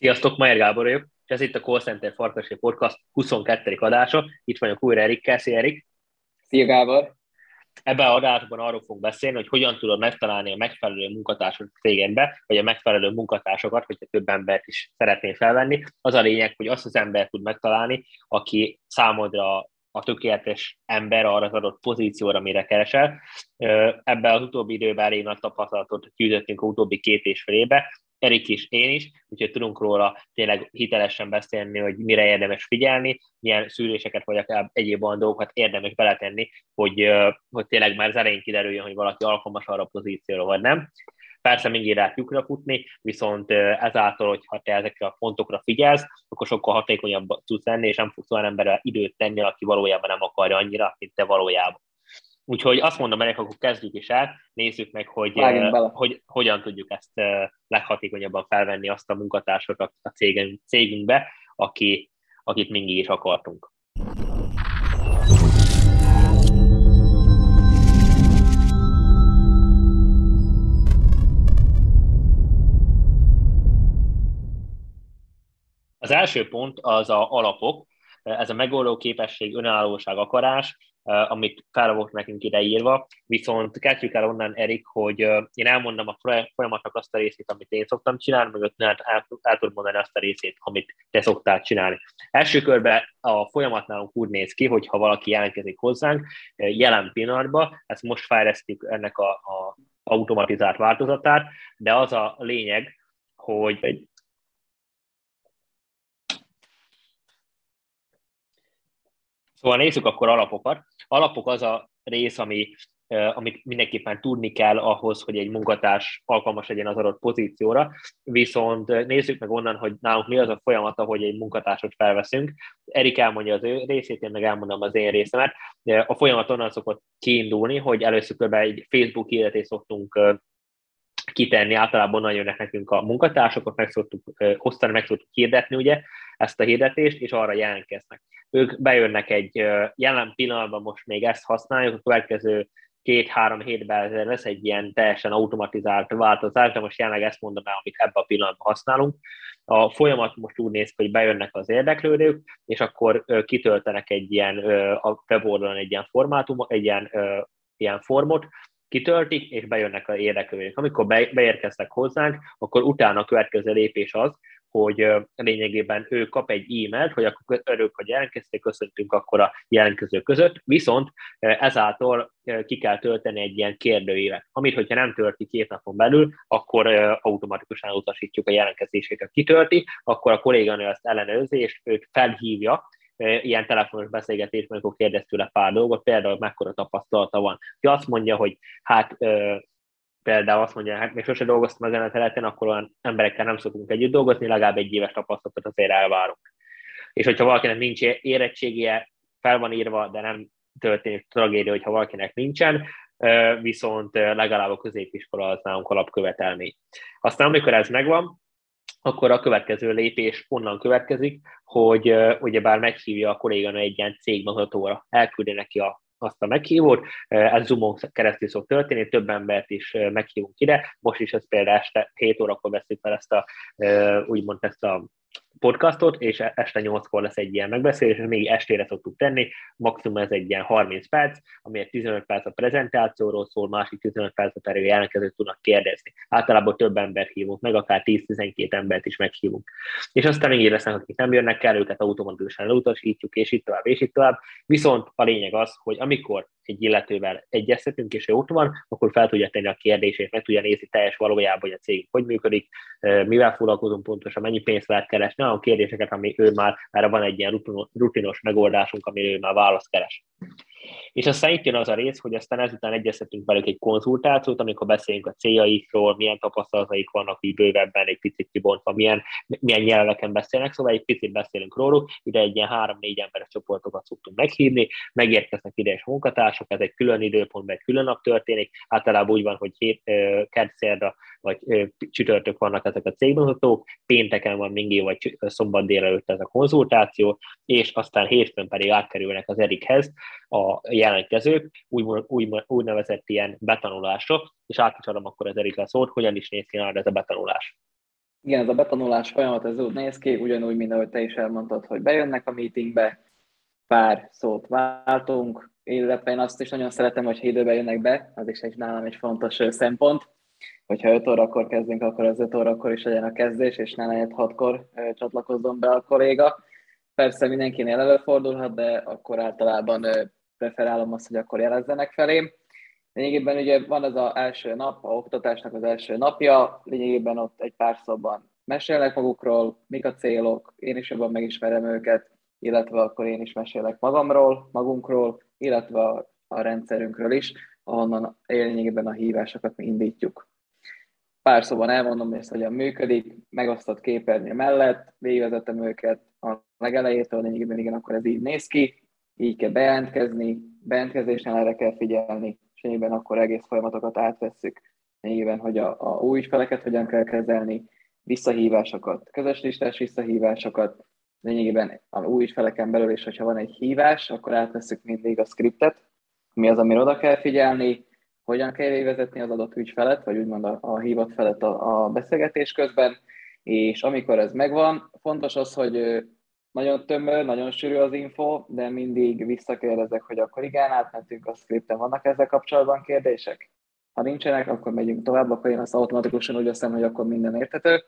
Sziasztok, Majer Gábor vagyok, és ez itt a Call Center Farkasé Podcast 22. adása. Itt vagyok újra Erikkel. Szia Erik! Szia Gábor! Ebben a adásban arról fogunk beszélni, hogy hogyan tudod megtalálni a megfelelő munkatársat cégedbe, vagy a megfelelő munkatársakat, hogyha több embert is szeretnél felvenni. Az a lényeg, hogy azt az ember tud megtalálni, aki számodra a tökéletes ember arra az adott pozícióra, amire keresel. Ebben az utóbbi időben elég nagy tapasztalatot gyűjtöttünk a utóbbi két és fél éve, Erik is, én is, úgyhogy tudunk róla tényleg hitelesen beszélni, hogy mire érdemes figyelni, milyen szűréseket vagy akár egyéb olyan dolgokat érdemes beletenni, hogy, hogy tényleg már az elején kiderüljön, hogy valaki alkalmas arra a pozícióra, vagy nem. Persze mindig rá lyukra futni, viszont ezáltal, hogyha te ezekre a pontokra figyelsz, akkor sokkal hatékonyabb tudsz lenni, és nem fogsz olyan emberrel időt tenni, aki valójában nem akarja annyira, mint te valójában. Úgyhogy azt mondom ennek, akkor kezdjük is el, nézzük meg, hogy, uh, hogy hogyan tudjuk ezt uh, leghatékonyabban felvenni azt a munkatársat a cégünk, cégünkbe, aki, akit mindig is akartunk. Az első pont az a alapok, ez a megoldó képesség, önállóság, akarás, amit fel volt nekünk ide írva, viszont kezdjük el onnan, Erik, hogy én elmondom a folyamatnak azt a részét, amit én szoktam csinálni, meg el, el, tudom mondani azt a részét, amit te szoktál csinálni. Első körben a folyamat nálunk úgy néz ki, hogy ha valaki jelentkezik hozzánk, jelen pillanatban, ezt most fejlesztjük ennek a, a automatizált változatát, de az a lényeg, hogy egy Szóval nézzük akkor alapokat. Alapok az a rész, ami, amit mindenképpen tudni kell ahhoz, hogy egy munkatárs alkalmas legyen az adott pozícióra, viszont nézzük meg onnan, hogy nálunk mi az a folyamata, hogy egy munkatársat felveszünk. Erik elmondja az ő részét, én meg elmondom az én részemet. A folyamat onnan szokott kiindulni, hogy először kb. egy Facebook hirdetést szoktunk kitenni, általában onnan jönnek nekünk a munkatársakat, meg szoktuk osztani, meg szoktuk hirdetni ugye ezt a hirdetést, és arra jelentkeznek. Ők bejönnek egy jelen pillanatban, most még ezt használjuk, a következő két-három hétben lesz egy ilyen teljesen automatizált változás, de most jelenleg ezt mondom el, amit ebben a pillanatban használunk. A folyamat most úgy néz ki, hogy bejönnek az érdeklődők, és akkor kitöltenek egy ilyen, a weboldalon egy ilyen formátumot, egy ilyen, ilyen formot, kitöltik, és bejönnek a érdeklődők. Amikor beérkeztek hozzánk, akkor utána a következő lépés az, hogy lényegében ő kap egy e-mailt, hogy akkor örülök, hogy jelentkezték, köszöntünk akkor a jelentkező között, viszont ezáltal ki kell tölteni egy ilyen kérdőívet, amit, hogyha nem tölti két napon belül, akkor automatikusan utasítjuk a jelentkezéseket. Kitölti, akkor a kolléganő ezt ellenőrzi, és őt felhívja, ilyen telefonos beszélgetésben, amikor kérdez tőle pár dolgot, például mekkora tapasztalata van. Ha azt mondja, hogy hát például azt mondja, hát még sose dolgoztam ezen a területen, akkor olyan emberekkel nem szokunk együtt dolgozni, legalább egy éves tapasztalatot azért elvárunk. És hogyha valakinek nincs érettségie, fel van írva, de nem történik tragédia, hogyha valakinek nincsen, viszont legalább a középiskola az nálunk alapkövetelmény. Aztán amikor ez megvan, akkor a következő lépés onnan következik, hogy ugyebár meghívja a kolléganő egy ilyen cégmutatóra, elküldi neki a azt a meghívót, ez Zoomon keresztül szok történni, több embert is meghívunk ide, most is ez például este 7 órakor veszik fel ezt a, úgymond ezt a podcastot, és este 8-kor lesz egy ilyen megbeszélés, és még estére szoktuk tenni, maximum ez egy ilyen 30 perc, ami 15 perc a prezentációról szól, másik 15 perc a pedig jelentkezőt tudnak kérdezni. Általában több embert hívunk meg, akár 10-12 embert is meghívunk. És aztán még lesznek, akik nem jönnek el, őket automatikusan elutasítjuk, és itt tovább, és itt tovább. Viszont a lényeg az, hogy amikor egy illetővel egyeztetünk, és ő ott van, akkor fel tudja tenni a kérdését, meg tudja nézni teljes valójában, hogy a cég hogy működik, mivel foglalkozunk pontosan, mennyi pénzt lehet keresni, olyan kérdéseket, ami ő már, erre van egy ilyen rutinos megoldásunk, amire ő már választ keres. És aztán itt jön az a rész, hogy aztán ezután egyeztetünk velük egy konzultációt, amikor beszélünk a céljaikról, milyen tapasztalataik vannak így bővebben, egy picit kibontva, milyen, milyen nyelveken beszélnek, szóval egy picit beszélünk róluk, ide egy ilyen három-négy emberes csoportokat szoktunk meghívni, megérkeznek ide és munkatársak, ez egy külön időpontban, egy külön nap történik, általában úgy van, hogy hét, kert, szerda vagy csütörtök vannak ezek a cégmutatók, pénteken van mindig, vagy szombat délelőtt ez a konzultáció, és aztán hétfőn pedig átkerülnek az Erikhez a jelentkezők, úgy, úgy, úgynevezett ilyen betanulásra, és átadom akkor az Erikre szót, hogyan is néz ki ez a betanulás. Igen, ez a betanulás folyamat, ez úgy néz ki, ugyanúgy, mint ahogy te is elmondtad, hogy bejönnek a meetingbe, pár szót váltunk, illetve én azt is nagyon szeretem, hogy időben jönnek be, az is egy nálam egy fontos szempont, hogyha 5 órakor kezdünk, akkor az 5 órakor is legyen a kezdés, és ne lehet 6-kor csatlakozzon be a kolléga. Persze mindenkinél előfordulhat, de akkor általában preferálom azt, hogy akkor jelezzenek felém. Lényegében ugye van az az első nap, a oktatásnak az első napja, lényegében ott egy pár szóban mesélnek magukról, mik a célok, én is jobban megismerem őket, illetve akkor én is mesélek magamról, magunkról, illetve a, rendszerünkről is, ahonnan lényegében a hívásokat mi indítjuk. Pár szóban elmondom, hogy ez hogyan működik, megosztott képernyő mellett, végigvezetem őket a legelejétől, lényegében igen, akkor ez így néz ki, így kell bejelentkezni, bejelentkezésnél erre kell figyelni, és lényegében akkor egész folyamatokat átvesszük, lényegében, hogy a, a új ügyfeleket hogyan kell kezelni, visszahívásokat, közös listás visszahívásokat, lényegében a új ügyfeleken belül is, hogyha van egy hívás, akkor átveszük mindig a scriptet, mi az, amire oda kell figyelni, hogyan kell végvezetni az adott ügyfelet, vagy úgymond a, a hívott felet a, a beszélgetés közben, és amikor ez megvan, fontos az, hogy nagyon tömör, nagyon sűrű az info, de mindig visszakérdezek, hogy akkor igen, átmentünk a scripten, vannak ezzel kapcsolatban kérdések? Ha nincsenek, akkor megyünk tovább, akkor én azt automatikusan úgy veszem, hogy akkor minden érthető.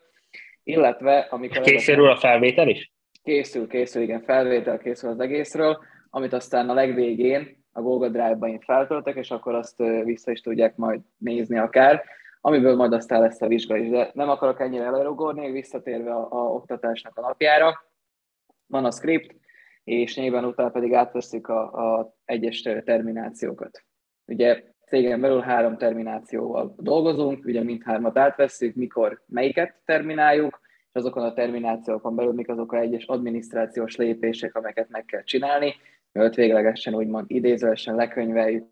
Illetve, amikor... Készül a felvétel is? Készül, készül, igen, felvétel készül az egészről, amit aztán a legvégén a Google Drive-ba én feltöltek, és akkor azt vissza is tudják majd nézni akár, amiből majd aztán lesz a vizsga is. De nem akarok ennyire előrugorni, visszatérve a, a oktatásnak a napjára. Van a script, és nyilván utána pedig átveszik a, a egyes terminációkat. Ugye cégen belül három terminációval dolgozunk, ugye mindhármat átvesszük, mikor melyiket termináljuk, és azokon a terminációkon belül mik azok a egyes adminisztrációs lépések, amelyeket meg kell csinálni, mielőtt véglegesen úgymond idézőesen lekönyveljük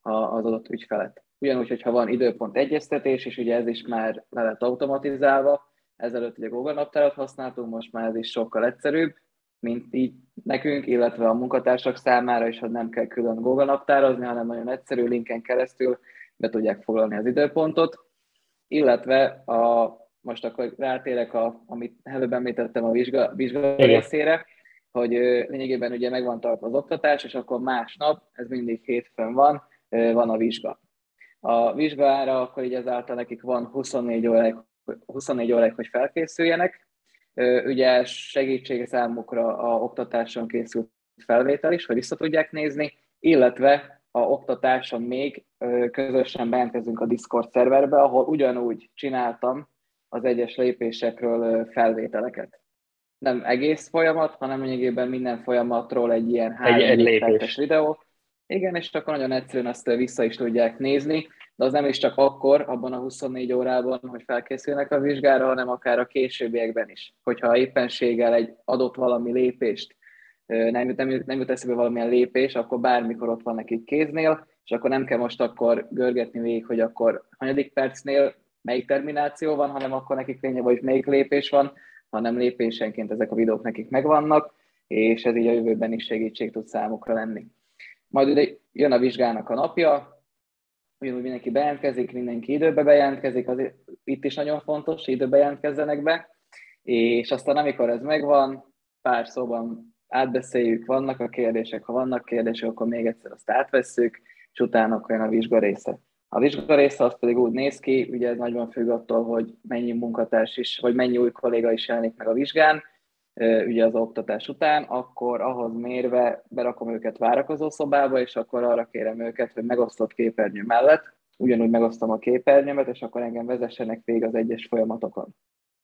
az adott ügyfelet. Ugyanúgy, hogyha van időpont egyeztetés, és ugye ez is már le lett automatizálva, ezelőtt ugye Google naptárat használtunk, most már ez is sokkal egyszerűbb, mint így nekünk, illetve a munkatársak számára is, hogy nem kell külön Google naptározni, hanem nagyon egyszerű linken keresztül be tudják foglalni az időpontot, illetve a, most akkor rátérek, a, amit előbb említettem a vizsga, vizsga részére, hogy lényegében ugye megvan tartva az oktatás, és akkor másnap, ez mindig hétfőn van, van a vizsga. A vizsgára akkor így ezáltal nekik van 24 óráig, 24 óráig, hogy felkészüljenek. Ugye segítség számukra a oktatáson készült felvétel is, hogy vissza tudják nézni, illetve a oktatáson még közösen bejelentkezünk a Discord szerverbe, ahol ugyanúgy csináltam az egyes lépésekről felvételeket nem egész folyamat, hanem lényegében minden folyamatról egy ilyen három egy, videó. Igen, és akkor nagyon egyszerűen azt vissza is tudják nézni, de az nem is csak akkor, abban a 24 órában, hogy felkészülnek a vizsgára, hanem akár a későbbiekben is. Hogyha éppenséggel egy adott valami lépést, nem, nem, nem jut eszébe valamilyen lépés, akkor bármikor ott van nekik kéznél, és akkor nem kell most akkor görgetni végig, hogy akkor hanyadik percnél melyik termináció van, hanem akkor nekik lényeg, hogy melyik lépés van, hanem lépésenként ezek a videók nekik megvannak, és ez így a jövőben is segítség tud számukra lenni. Majd ugye jön a vizsgának a napja, ugyanúgy mindenki bejelentkezik, mindenki időbe bejelentkezik, azért itt is nagyon fontos, időbe jelentkezzenek be, és aztán amikor ez megvan, pár szóban átbeszéljük, vannak a kérdések, ha vannak kérdések, akkor még egyszer azt átvesszük, és utána akkor jön a vizsga része. A vizsga része az pedig úgy néz ki, ugye ez nagyban függ attól, hogy mennyi munkatárs is, vagy mennyi új kolléga is jelenik meg a vizsgán, ugye az oktatás után, akkor ahhoz mérve berakom őket várakozó szobába, és akkor arra kérem őket, hogy megosztott képernyő mellett, ugyanúgy megosztom a képernyőmet, és akkor engem vezessenek végig az egyes folyamatokon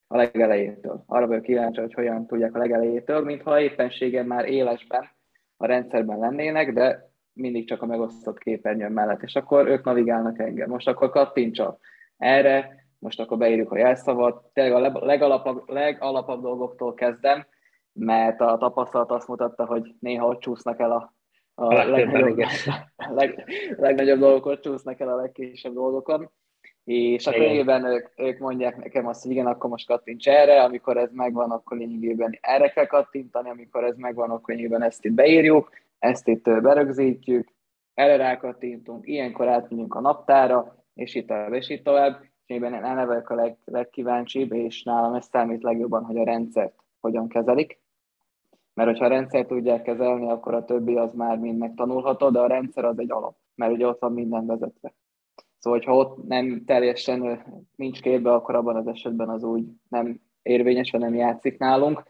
a legelejétől. Arra vagyok kíváncsi, hogy hogyan tudják a legelejétől, mintha éppenségen már élesben a rendszerben lennének, de mindig csak a megosztott képernyő mellett, és akkor ők navigálnak engem. Most akkor kattintsa erre, most akkor beírjuk a jelszavat, tényleg a legalapabb, legalapabb dolgoktól kezdem, mert a tapasztalat azt mutatta, hogy néha ott csúsznak el a, a, a legnagyobb, leg, legnagyobb dolgok, ott csúsznak el a legkisebb dolgokon, és akkor lényegében ők, ők mondják nekem azt, hogy igen, akkor most kattints erre, amikor ez megvan, akkor lényegében erre kell kattintani, amikor ez megvan, akkor lényegében ezt itt beírjuk, ezt itt berögzítjük, erre rákattintunk, ilyenkor átmegyünk a naptára, és itt tovább, és itt tovább. és én vagyok a leg, legkíváncsibb, és nálam ez számít legjobban, hogy a rendszert hogyan kezelik. Mert hogyha a rendszert tudják kezelni, akkor a többi az már mind megtanulható, de a rendszer az egy alap, mert ugye ott van minden vezetve. Szóval, hogyha ott nem teljesen nincs képbe, akkor abban az esetben az úgy nem érvényes, vagy nem játszik nálunk,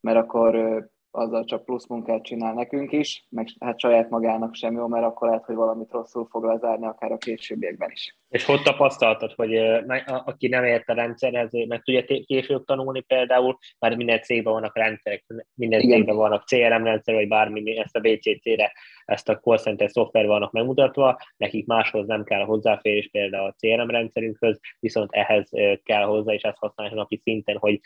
mert akkor azzal csak plusz munkát csinál nekünk is, meg hát saját magának sem jó, mert akkor lehet, hogy valamit rosszul fog lezárni, akár a későbbiekben is. És hogy tapasztaltad, hogy aki nem ért a rendszerhez, meg tudja később tanulni például, mert minden cégben vannak rendszerek, minden Igen. cégben vannak CRM rendszer, vagy bármi, ezt a BCC-re, ezt a call center szoftver vannak megmutatva, nekik máshoz nem kell a hozzáférés például a CRM rendszerünkhöz, viszont ehhez kell hozzá, és ezt használni napi szinten, hogy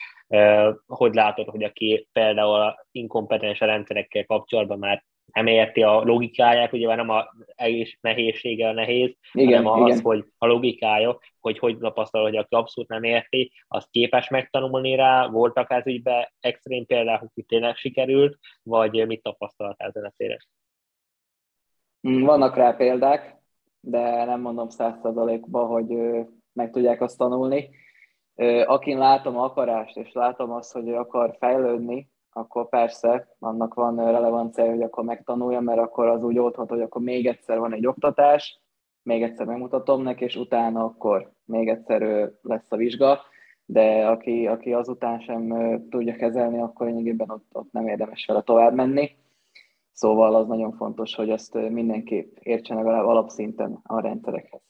hogy látod, hogy aki például a inkompetens rendszerekkel kapcsolatban már nem érti a logikáját, ugye nem a egész nehézsége a nehéz, igen, hanem az, igen. hogy a logikája, hogy hogy tapasztal, hogy aki abszolút nem érti, az képes megtanulni rá, voltak ez ügyben extrém példák, hogy tényleg sikerült, vagy mit tapasztalt ezen a téren? Mm, vannak rá példák, de nem mondom százszerzalékban, hogy meg tudják azt tanulni. Akin látom akarást, és látom azt, hogy ő akar fejlődni, akkor persze annak van relevancia, hogy akkor megtanulja, mert akkor az úgy oldhat, hogy akkor még egyszer van egy oktatás, még egyszer megmutatom neki, és utána akkor még egyszer lesz a vizsga, de aki, aki azután sem tudja kezelni, akkor lényegében ott, ott nem érdemes vele tovább menni. Szóval az nagyon fontos, hogy ezt mindenképp értsen legalább alapszinten a rendszerekhez.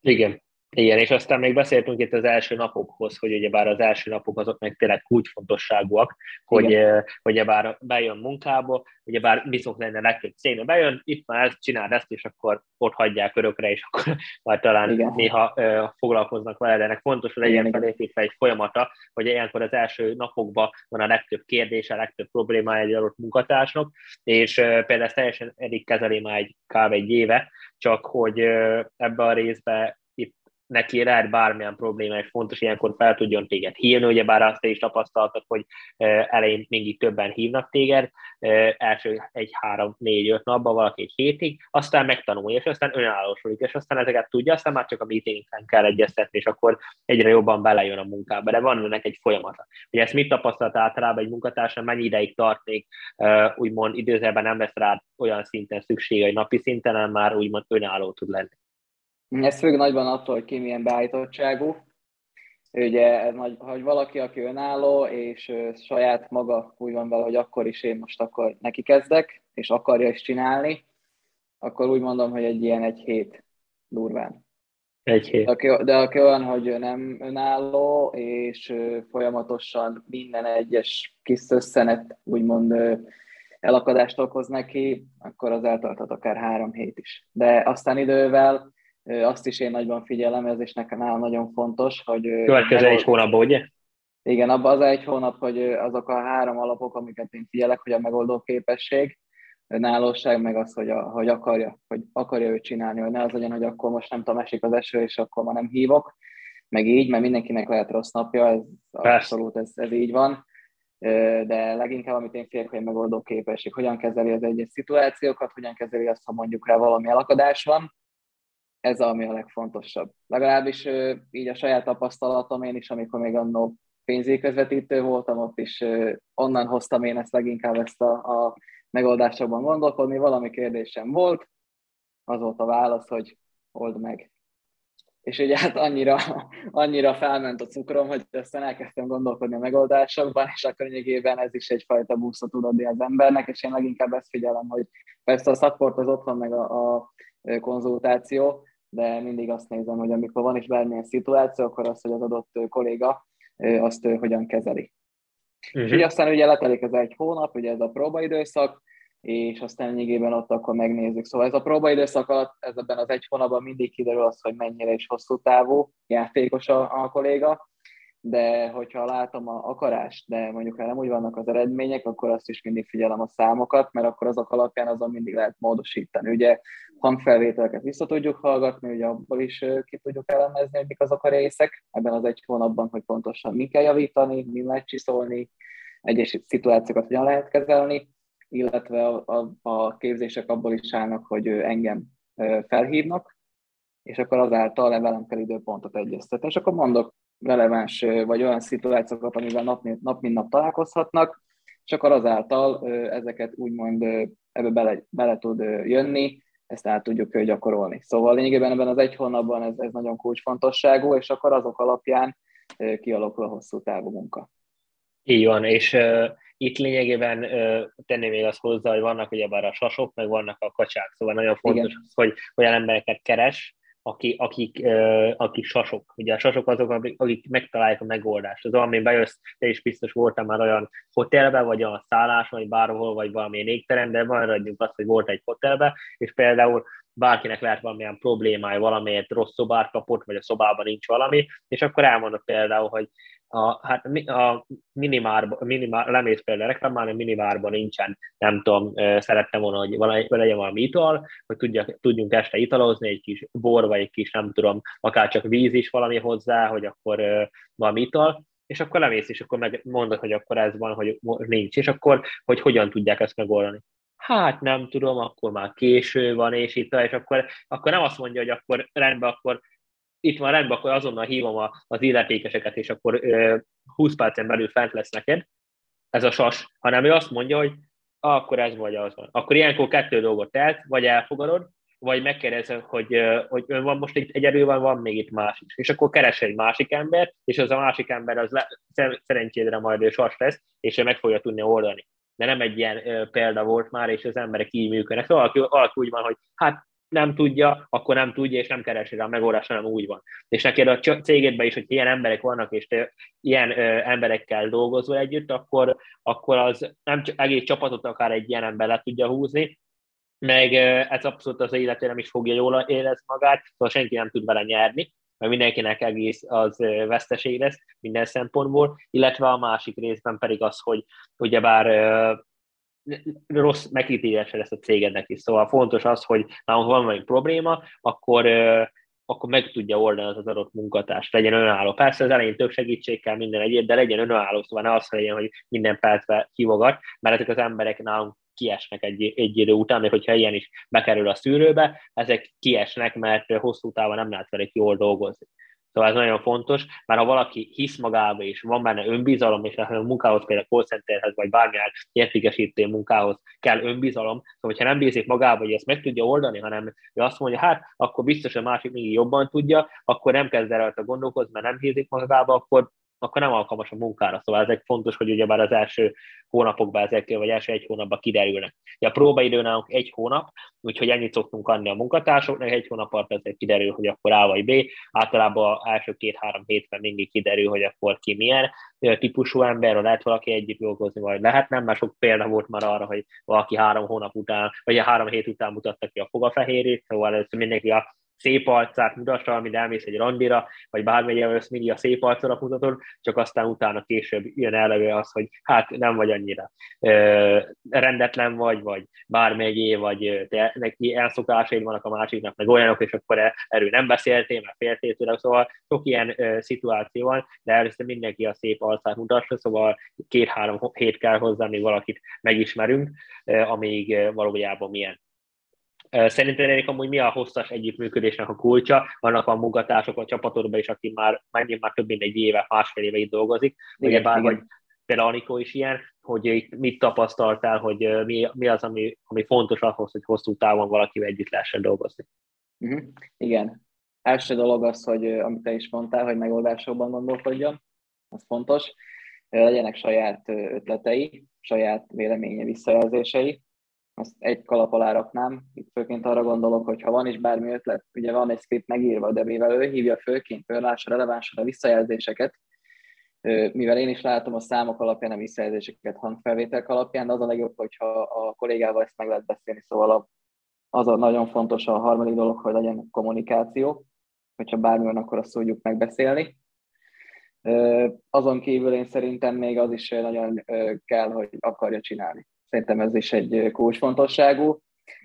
Igen, igen, és aztán még beszéltünk itt az első napokhoz, hogy ugyebár az első napok azok meg tényleg kulcsfontosságúak, hogy, hogy bár bejön munkába, ugyebár biztos lenne legtöbb cégnél bejön, itt már ezt, csinál ezt, és akkor ott hagyják örökre, és akkor majd talán igen. néha uh, foglalkoznak vele, de ennek fontos, hogy legyen felépítve egy folyamata, hogy ilyenkor az első napokban van a legtöbb kérdése, a legtöbb problémája egy adott munkatársnak, és uh, például ezt teljesen eddig kezeli már egy kb. egy éve, csak hogy uh, ebbe a részbe neki lehet bármilyen probléma, és fontos, ilyenkor fel tudjon téged hívni, ugye bár azt is tapasztaltad, hogy elején mindig többen hívnak téged, első egy, három, négy, öt napban, valaki egy hétig, aztán megtanulja, és aztán önállósodik, és aztán ezeket tudja, aztán már csak a meetingen kell egyeztetni, és akkor egyre jobban belejön a munkába, de van ennek egy folyamata. Ugye ezt mit tapasztalt általában egy munkatársam, mennyi ideig tartnék, úgymond időzőben nem lesz rá olyan szinten szüksége, hogy napi szinten, hanem már úgymond önálló tud lenni. Ez függ nagyban attól, hogy ki milyen beállítottságú. Ugye, hogy valaki, aki önálló, és saját maga úgy van vele, hogy akkor is én most akkor neki kezdek, és akarja is csinálni, akkor úgy mondom, hogy egy ilyen egy hét durván. Egy hét. De aki, de aki olyan, hogy nem önálló, és folyamatosan minden egyes kis összenet úgymond elakadást okoz neki, akkor az eltarthat akár három hét is. De aztán idővel azt is én nagyban figyelem, ez is nekem nálam nagyon fontos, hogy... Következő egy hónapban, ugye? Igen, abban az egy hónap, hogy azok a három alapok, amiket én figyelek, hogy a megoldó képesség, önállóság, meg az, hogy, a, hogy akarja, hogy akarja ő csinálni, hogy ne az legyen, hogy akkor most nem tudom, esik az eső, és akkor ma nem hívok, meg így, mert mindenkinek lehet rossz napja, ez abszolút ez, ez így van, de leginkább, amit én félek, hogy megoldó képesség, hogyan kezeli az egyes szituációkat, hogyan kezeli azt, ha mondjuk rá valami elakadás van, ez ami a legfontosabb. Legalábbis így a saját tapasztalatom én is, amikor még annó pénzéközvetítő voltam, ott is onnan hoztam én ezt leginkább ezt a, a megoldásokban gondolkodni. Valami kérdésem volt, az volt a válasz, hogy old meg. És ugye hát annyira, annyira felment a cukrom, hogy aztán elkezdtem gondolkodni a megoldásokban, és akkor lényegében ez is egyfajta buszot tud adni az embernek, és én leginkább ezt figyelem, hogy persze a support az ott van, meg a, a konzultáció, de mindig azt nézem, hogy amikor van is bármilyen szituáció, akkor azt, hogy az adott kolléga azt hogyan kezeli. Uh-huh. És így aztán ugye letelik ez egy hónap, ugye ez a próbaidőszak, és aztán lényegében ott akkor megnézzük. Szóval ez a próbaidőszak alatt, ez ebben az egy hónapban mindig kiderül az, hogy mennyire is hosszú távú játékos a, a kolléga, de hogyha látom a akarást, de mondjuk ha nem úgy vannak az eredmények, akkor azt is mindig figyelem a számokat, mert akkor azok alapján azon mindig lehet módosítani. Ugye hangfelvételeket vissza tudjuk hallgatni, ugye abból is ki tudjuk elemezni, hogy mik azok a részek ebben az egy hónapban, hogy pontosan mi kell javítani, mi lehet csiszolni, egyes szituációkat hogyan lehet kezelni, illetve a, a, a képzések abból is állnak, hogy engem felhívnak, és akkor azáltal velem kell időpontot egyeztetni. És akkor mondok releváns vagy olyan szituációkat, amivel nap, nap mint nap találkozhatnak, és akkor azáltal ezeket úgymond ebbe bele, bele tud jönni, ezt át tudjuk gyakorolni. Szóval lényegében ebben az egy hónapban ez, ez nagyon kulcsfontosságú, és akkor azok alapján kialakul a hosszú távú munka. Így van, és uh, itt lényegében uh, tenni még azt hozzá, hogy vannak ugyebár a sasok, meg vannak a kacsák, szóval nagyon fontos, az, hogy olyan embereket keres, aki, akik, akik sasok. Ugye a sasok azok, akik megtalálják a megoldást. Az ami bejössz, te is biztos voltam már olyan hotelbe, vagy a szállás, vagy bárhol, vagy valami égterem, de maradjunk azt, hogy volt egy hotelbe, és például bárkinek lehet valamilyen problémája, valamiért rossz szobát kapott, vagy a szobában nincs valami, és akkor elmondok például, hogy a, hát a minimár, minimár, lemész például reklamálni, minimárban nincsen, nem tudom, szerettem volna, hogy valami, legyen valami ital, hogy tudjak, tudjunk este italozni, egy kis bor, vagy egy kis, nem tudom, akár csak víz is valami hozzá, hogy akkor valami ital, és akkor lemész, és akkor meg mondod, hogy akkor ez van, hogy nincs, és akkor, hogy hogyan tudják ezt megoldani. Hát nem tudom, akkor már késő van, és itt, és akkor, akkor nem azt mondja, hogy akkor rendben, akkor itt van rendben, akkor azonnal hívom az illetékeseket, és akkor 20 percen belül fent lesz neked ez a sas, hanem ő azt mondja, hogy akkor ez vagy az van. Akkor ilyenkor kettő dolgot telt, vagy elfogadod, vagy megkérdezed, hogy, hogy ön van most itt egyedül van, van még itt más is. És akkor keres egy másik ember, és az a másik ember az le, szerencsédre majd ő sas lesz, és ő meg fogja tudni oldani. De nem egy ilyen példa volt már, és az emberek így működnek. Szóval valaki úgy van, hogy hát nem tudja, akkor nem tudja, és nem keresi rá a megoldást, hanem úgy van. És neked a cégedben is, hogy ilyen emberek vannak, és te ilyen ö, emberekkel dolgozol együtt, akkor, akkor az nem csak egész csapatot akár egy ilyen ember le tudja húzni, meg ez abszolút az életére nem is fogja jól érezni magát, szóval senki nem tud vele nyerni, mert mindenkinek egész az veszteség lesz minden szempontból, illetve a másik részben pedig az, hogy ugyebár rossz megítélése lesz a cégednek is. Szóval fontos az, hogy nálunk van valami probléma, akkor akkor meg tudja oldani az, az adott munkatárs, legyen önálló. Persze az elején több segítség kell minden egyéb, de legyen önálló, szóval ne az legyen, hogy minden percben hívogat, mert ezek az emberek nálunk kiesnek egy, egy idő után, még hogyha ilyen is bekerül a szűrőbe, ezek kiesnek, mert hosszú távon nem lehet velük jól dolgozni. Szóval ez nagyon fontos, mert ha valaki hisz magába, és van benne önbizalom, és a munkához, például call centerhez, vagy bármilyen értékesítő munkához kell önbizalom, szóval hogyha nem bízik magába, hogy ezt meg tudja oldani, hanem ő azt mondja, hát akkor biztos a másik még jobban tudja, akkor nem kezd el rajta gondolkozni, mert nem bízik magába, akkor akkor nem alkalmas a munkára. Szóval ezek fontos, hogy ugyebár az első hónapokban ezek, vagy első egy hónapban kiderülnek. Ja, a próbaidő nálunk egy hónap, úgyhogy ennyit szoktunk adni a munkatársoknak, egy hónap alatt ezek kiderül, hogy akkor A vagy B. Általában az első két-három hétben mindig kiderül, hogy akkor ki milyen típusú ember, lehet valaki együtt dolgozni, vagy lehet nem, mert sok példa volt már arra, hogy valaki három hónap után, vagy a három hét után mutatta ki a fogafehérét, szóval először mindenki a szép arcát mutassa, amit elmész egy randira, vagy bármilyen össz mindig a szép arcra mutatod, csak aztán utána később jön elő az, hogy hát nem vagy annyira ö, rendetlen vagy, vagy bármelyé, vagy te, neki elszokásaid vannak a másiknak, meg olyanok, és akkor e, erről nem beszéltél, mert féltél tőle, szóval sok ilyen ö, szituáció van, de először mindenki a szép arcát mutassa, szóval két-három hét kell hozzá, még valakit megismerünk, ö, amíg valójában milyen Szerinted Erik, amúgy mi a hosszas együttműködésnek a kulcsa? Vannak a munkatársok a csapatodban is, aki már megint már több mint egy éve, másfél éve itt dolgozik. Igen, Ugye bár igen. vagy például Anikó is ilyen, hogy itt mit tapasztaltál, hogy mi, mi az, ami, ami fontos ahhoz, hogy hosszú távon valakivel együtt lehessen dolgozni? Uh-huh. Igen. Első dolog az, hogy amit te is mondtál, hogy megoldásokban gondolkodjon, az fontos. Legyenek saját ötletei, saját véleménye, visszajelzései, azt egy kalap alá raknám. Itt főként arra gondolok, hogy ha van is bármi ötlet, ugye van egy script megírva, de mivel ő hívja főként, ő lássa relevánsan a visszajelzéseket, mivel én is látom a számok alapján, a visszajelzéseket hangfelvételek alapján, de az a legjobb, hogyha a kollégával ezt meg lehet beszélni, szóval az a nagyon fontos a harmadik dolog, hogy legyen kommunikáció, hogyha bármi van, akkor azt tudjuk megbeszélni. Azon kívül én szerintem még az is nagyon kell, hogy akarja csinálni. Szerintem ez is egy kulcsfontosságú.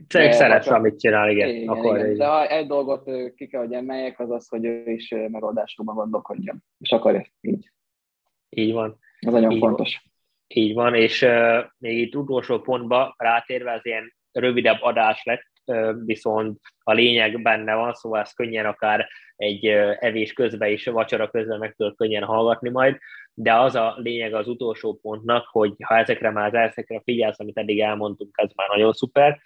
Cég szeretsz, amit csinál, igen. igen, akkor igen. De ha egy dolgot ki kell, hogy emeljek, az az, hogy ő is megoldásokban gondolkodjon, és akarja így. Így van. Ez nagyon így fontos. Van. Így van, és uh, még itt utolsó pontba rátérve az ilyen rövidebb adás lett, viszont a lényeg benne van, szóval ez könnyen akár egy evés közben is, vacsora közben meg tudod könnyen hallgatni majd, de az a lényeg az utolsó pontnak, hogy ha ezekre már ezekre figyelsz, amit eddig elmondtunk, ez már nagyon szuper,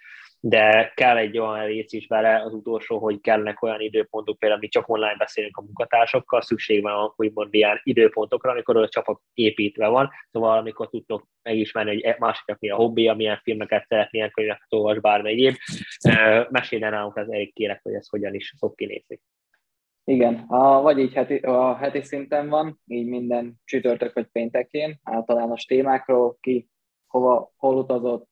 de kell egy olyan rész is vele, az utolsó, hogy kellnek olyan időpontok, például mi csak online beszélünk a munkatársakkal, szükség van úgymond ilyen időpontokra, amikor a csapat építve van, szóval amikor tudtok megismerni, hogy e- másiknak mi a hobbi, milyen filmeket szeret, milyen könyveket olvas, bármi egyéb. Mesélj nálunk az elég kérek, hogy ez hogyan is szok kinézni. Igen, a, vagy így heti, a heti szinten van, így minden csütörtök vagy péntekén, általános témákról, ki hova, hol utazott,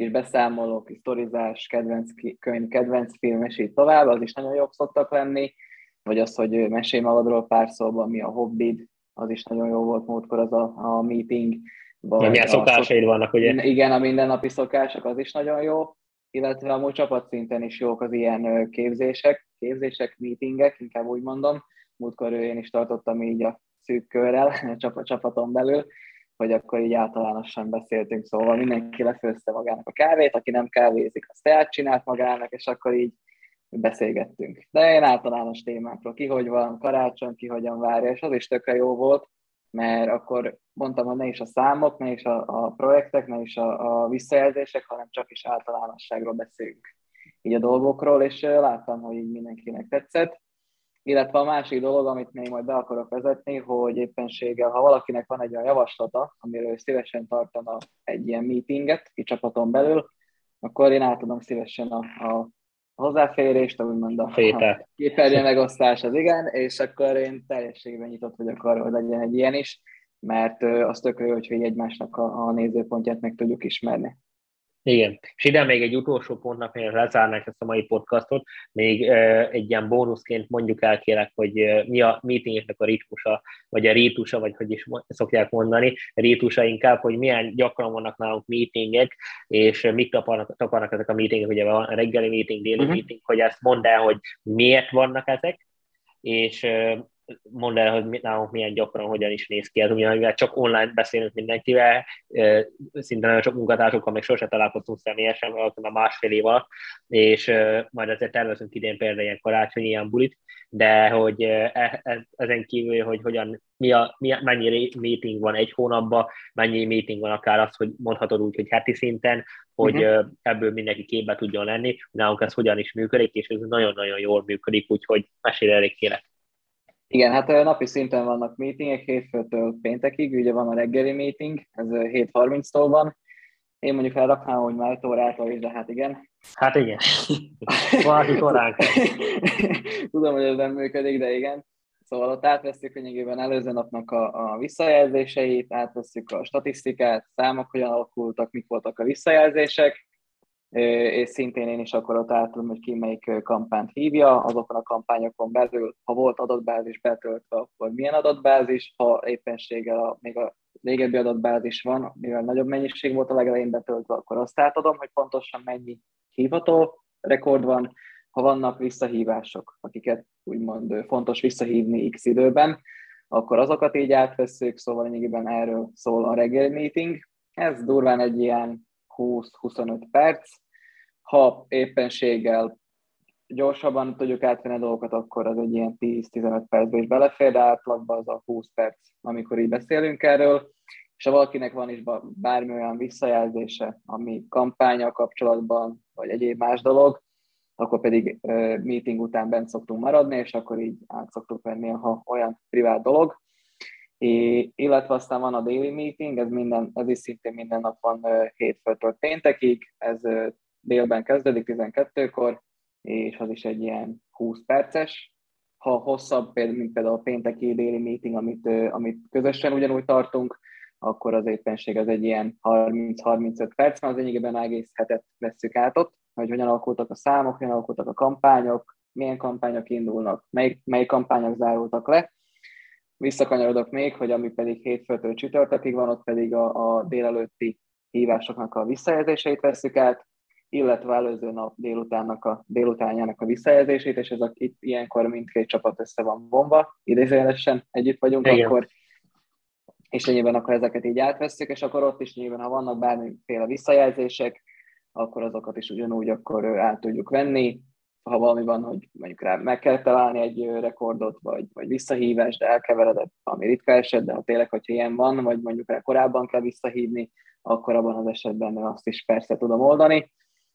kis beszámolók, kis sztorizás, kedvenc könyv, kedvenc film, és így tovább, az is nagyon jók szoktak lenni, vagy az, hogy mesélj magadról pár szóban, mi a hobbid, az is nagyon jó volt múltkor az a, a meeting. Vagy milyen szokásaid szok... vannak, ugye? Igen, a mindennapi szokások, az is nagyon jó, illetve amúgy csapatszinten is jók az ilyen képzések, képzések, meetingek, inkább úgy mondom. Múltkor én is tartottam így a szűk körrel, a csapaton belül, hogy akkor így általánosan beszéltünk, szóval mindenki lefőzte magának a kávét, aki nem kávézik, azt teát csinált magának, és akkor így beszélgettünk. De én általános témákról, ki hogy van, karácsony, ki hogyan várja, és az is tökre jó volt, mert akkor mondtam, hogy ne is a számok, ne is a, a projektek, ne is a, a visszajelzések, hanem csak is általánosságról beszélünk így a dolgokról, és láttam, hogy így mindenkinek tetszett. Illetve a másik dolog, amit még majd be akarok vezetni, hogy éppenséggel, ha valakinek van egy olyan javaslata, amiről szívesen tartana egy ilyen meetinget ki csapaton belül, akkor én átadom szívesen a, a hozzáférést, úgymond a, a képernyő megosztás az igen, és akkor én teljességben nyitott vagyok arra, hogy legyen egy ilyen is, mert az tök jó, hogy egymásnak a, a nézőpontját meg tudjuk ismerni. Igen, és ide még egy utolsó pontnak, hogy lezárnánk ezt a mai podcastot, még egy ilyen bónuszként mondjuk el kérek, hogy mi a meetingeknek a ritmusa, vagy a rítusa, vagy hogy is szokják mondani, rítusa inkább, hogy milyen gyakran vannak nálunk meetingek, és taparnak, taparnak ezek a meetingek, ugye van reggeli meeting, déli uh-huh. meeting, hogy ezt mondd el, hogy miért vannak ezek, és mondd el, hogy nálunk milyen gyakran, hogyan is néz ki ez, mivel csak online beszélünk mindenkivel, szinte nagyon sok munkatársokkal még sose találkoztunk személyesen, valószínűleg másfél év alatt, és majd azért tervezünk idén például ilyen karácsonyi ilyen bulit, de hogy e, e, ezen kívül, hogy hogyan, mi a, mi, mennyi meeting van egy hónapban, mennyi meeting van akár az, hogy mondhatod úgy, hogy heti szinten, hogy uh-huh. ebből mindenki képbe tudjon lenni, nálunk ez hogyan is működik, és ez nagyon-nagyon jól működik, úgyhogy mesélj elég kérek. Igen, hát napi szinten vannak meetingek, hétfőtől péntekig, ugye van a reggeli meeting, ez 7.30-tól van. Én mondjuk felraknám, hogy már 5 órától is, de hát igen. Hát igen. Valaki korán Tudom, hogy ez nem működik, de igen. Szóval ott átveszünk lényegében előző napnak a, a visszajelzéseit, átveszünk a statisztikát, számok hogyan alakultak, mik voltak a visszajelzések, és szintén én is akkor ott átadom, hogy ki melyik kampányt hívja, azokon a kampányokon belül, ha volt adatbázis betöltve, akkor milyen adatbázis, ha éppenséggel a, még a régebbi adatbázis van, mivel nagyobb mennyiség volt a legelején betöltve, akkor azt átadom, hogy pontosan mennyi hívható rekord van, ha vannak visszahívások, akiket úgymond fontos visszahívni x időben, akkor azokat így átvesszük, szóval lényegében erről szól a reggeli meeting. Ez durván egy ilyen 20-25 perc. Ha éppenséggel gyorsabban tudjuk átvenni a dolgokat, akkor az egy ilyen 10-15 percbe is belefér, de átlagban az a 20 perc, amikor így beszélünk erről. És ha valakinek van is bármi olyan visszajelzése, ami kampánya kapcsolatban, vagy egyéb más dolog, akkor pedig meeting után bent szoktunk maradni, és akkor így át szoktuk venni, ha olyan privát dolog. É, illetve aztán van a daily meeting, ez, minden, ez is szintén minden nap van hétfőtől péntekig, ez délben kezdődik 12-kor, és az is egy ilyen 20 perces. Ha hosszabb, mint például a pénteki daily meeting, amit, amit közösen ugyanúgy tartunk, akkor az éppenség az egy ilyen 30-35 perc, mert az lényegében egész hetet vesszük át ott, hogy hogyan alakultak a számok, hogyan alakultak a kampányok, milyen kampányok indulnak, mely, mely kampányok zárultak le, Visszakanyarodok még, hogy ami pedig hétfőtől csütörtökig van, ott pedig a, a délelőtti hívásoknak a visszajelzéseit veszük át, illetve előző nap délutánnak a, délutánjának a visszajelzését, és ez a, itt ilyenkor mindkét csapat össze van bomba, idézőjelesen együtt vagyunk Igen. akkor, és nyilván akkor ezeket így átvesszük, és akkor ott is nyilván, ha vannak bármiféle visszajelzések, akkor azokat is ugyanúgy akkor át tudjuk venni. Ha valami van, hogy mondjuk rá meg kell találni egy rekordot, vagy, vagy visszahívás, de elkeveredett, ami ritka eset, de ha tényleg, hogyha ilyen van, vagy mondjuk rá korábban kell visszahívni, akkor abban az esetben azt is persze tudom oldani.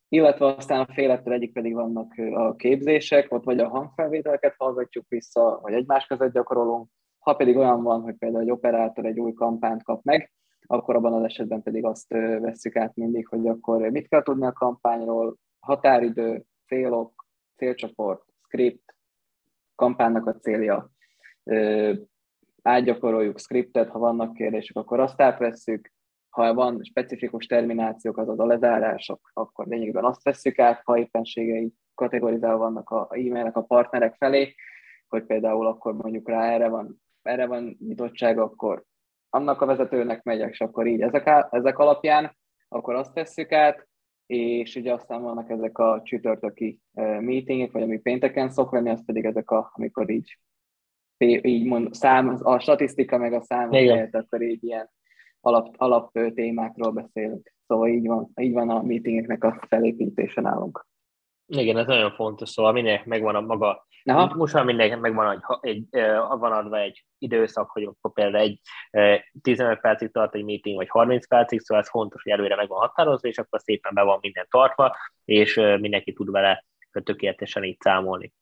Illetve aztán a félettől egyik pedig vannak a képzések, ott vagy a hangfelvételeket hallgatjuk vissza, vagy egymás között gyakorolunk. Ha pedig olyan van, hogy például egy operátor egy új kampányt kap meg, akkor abban az esetben pedig azt vesszük át mindig, hogy akkor mit kell tudni a kampányról, határidő, célok, célcsoport, script, kampánynak a célja, átgyakoroljuk scriptet, ha vannak kérdések, akkor azt átvesszük, ha van specifikus terminációk, azaz a lezárások, akkor lényegben azt vesszük át, ha éppenségei kategorizálva vannak a e-mailek a partnerek felé, hogy például akkor mondjuk rá erre van, erre van nyitottság, akkor annak a vezetőnek megyek, és akkor így ezek, ezek alapján, akkor azt tesszük át, és ugye aztán vannak ezek a csütörtöki meetingek, vagy ami pénteken szok lenni, az pedig ezek a, amikor így így mond, szám, a statisztika meg a számok helyett, akkor így ilyen alap, alap témákról beszélünk. Szóval így van, így van a meetingeknek a felépítése nálunk. Igen, ez nagyon fontos, szóval mindenkinek megvan a maga, Aha. most már mindenkinek megvan egy, egy, van adva egy időszak, hogy akkor például egy 15 percig tart egy meeting, vagy 30 percig, szóval ez fontos, hogy előre meg van határozva, és akkor szépen be van minden tartva, és mindenki tud vele tökéletesen így számolni.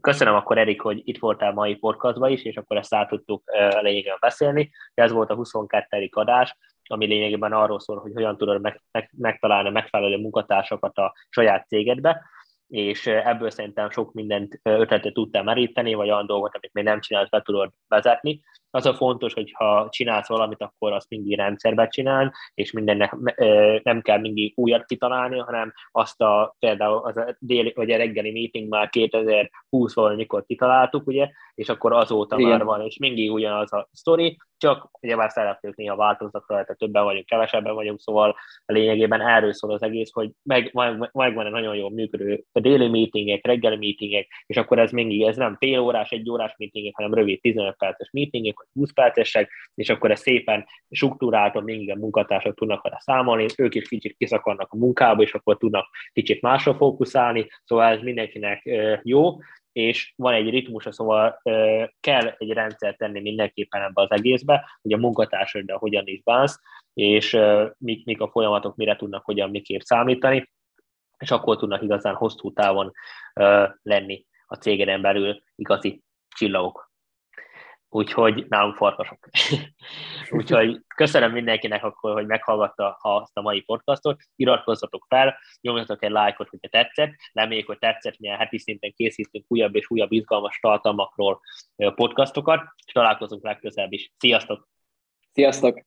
Köszönöm akkor, Erik, hogy itt voltál mai podcastban is, és akkor ezt át tudtuk lényegében beszélni. Ez volt a 22. adás, ami lényegében arról szól, hogy hogyan tudod meg, meg, megtalálni megfelelő munkatársakat a saját cégedbe, és ebből szerintem sok mindent ötletet tudtál meríteni, vagy olyan dolgot, amit még nem csinálsz, be tudod vezetni. Az a fontos, hogy ha csinálsz valamit, akkor azt mindig rendszerbe csinál, és mindennek nem kell mindig újat kitalálni, hanem azt a például az a déli, vagy a reggeli meeting már 2020 valamikor kitaláltuk, ugye, és akkor azóta Igen. már van, és mindig ugyanaz a sztori, csak már szeretnék néha változnak rajta, többen vagyunk, kevesebben vagyunk, szóval a lényegében erről szól az egész, hogy meg, meg, megvan egy nagyon jól működő a déli meetingek, reggeli meetingek, és akkor ez mindig, ez nem fél órás, egy órás meetingek, hanem rövid 15 perces meetingek, vagy 20 percesek, és akkor ez szépen struktúráltan mindig a munkatársak tudnak vele számolni, ők is kicsit kiszakadnak a munkába, és akkor tudnak kicsit másra fókuszálni, szóval ez mindenkinek jó, és van egy ritmus, szóval kell egy rendszer tenni mindenképpen ebbe az egészbe, hogy a munkatársaddal hogyan is bánsz, és mik, mik a folyamatok, mire tudnak hogyan miképp számítani, és akkor tudnak igazán hosszú távon lenni a cégeden belül igazi csillagok úgyhogy nálunk farkasok. úgyhogy köszönöm mindenkinek akkor, hogy meghallgatta azt a mai podcastot, iratkozzatok fel, nyomjatok egy lájkot, hogyha tetszett, reméljük, hogy tetszett, milyen heti szinten készítünk újabb és újabb izgalmas tartalmakról podcastokat, és találkozunk legközelebb is. Sziasztok! Sziasztok!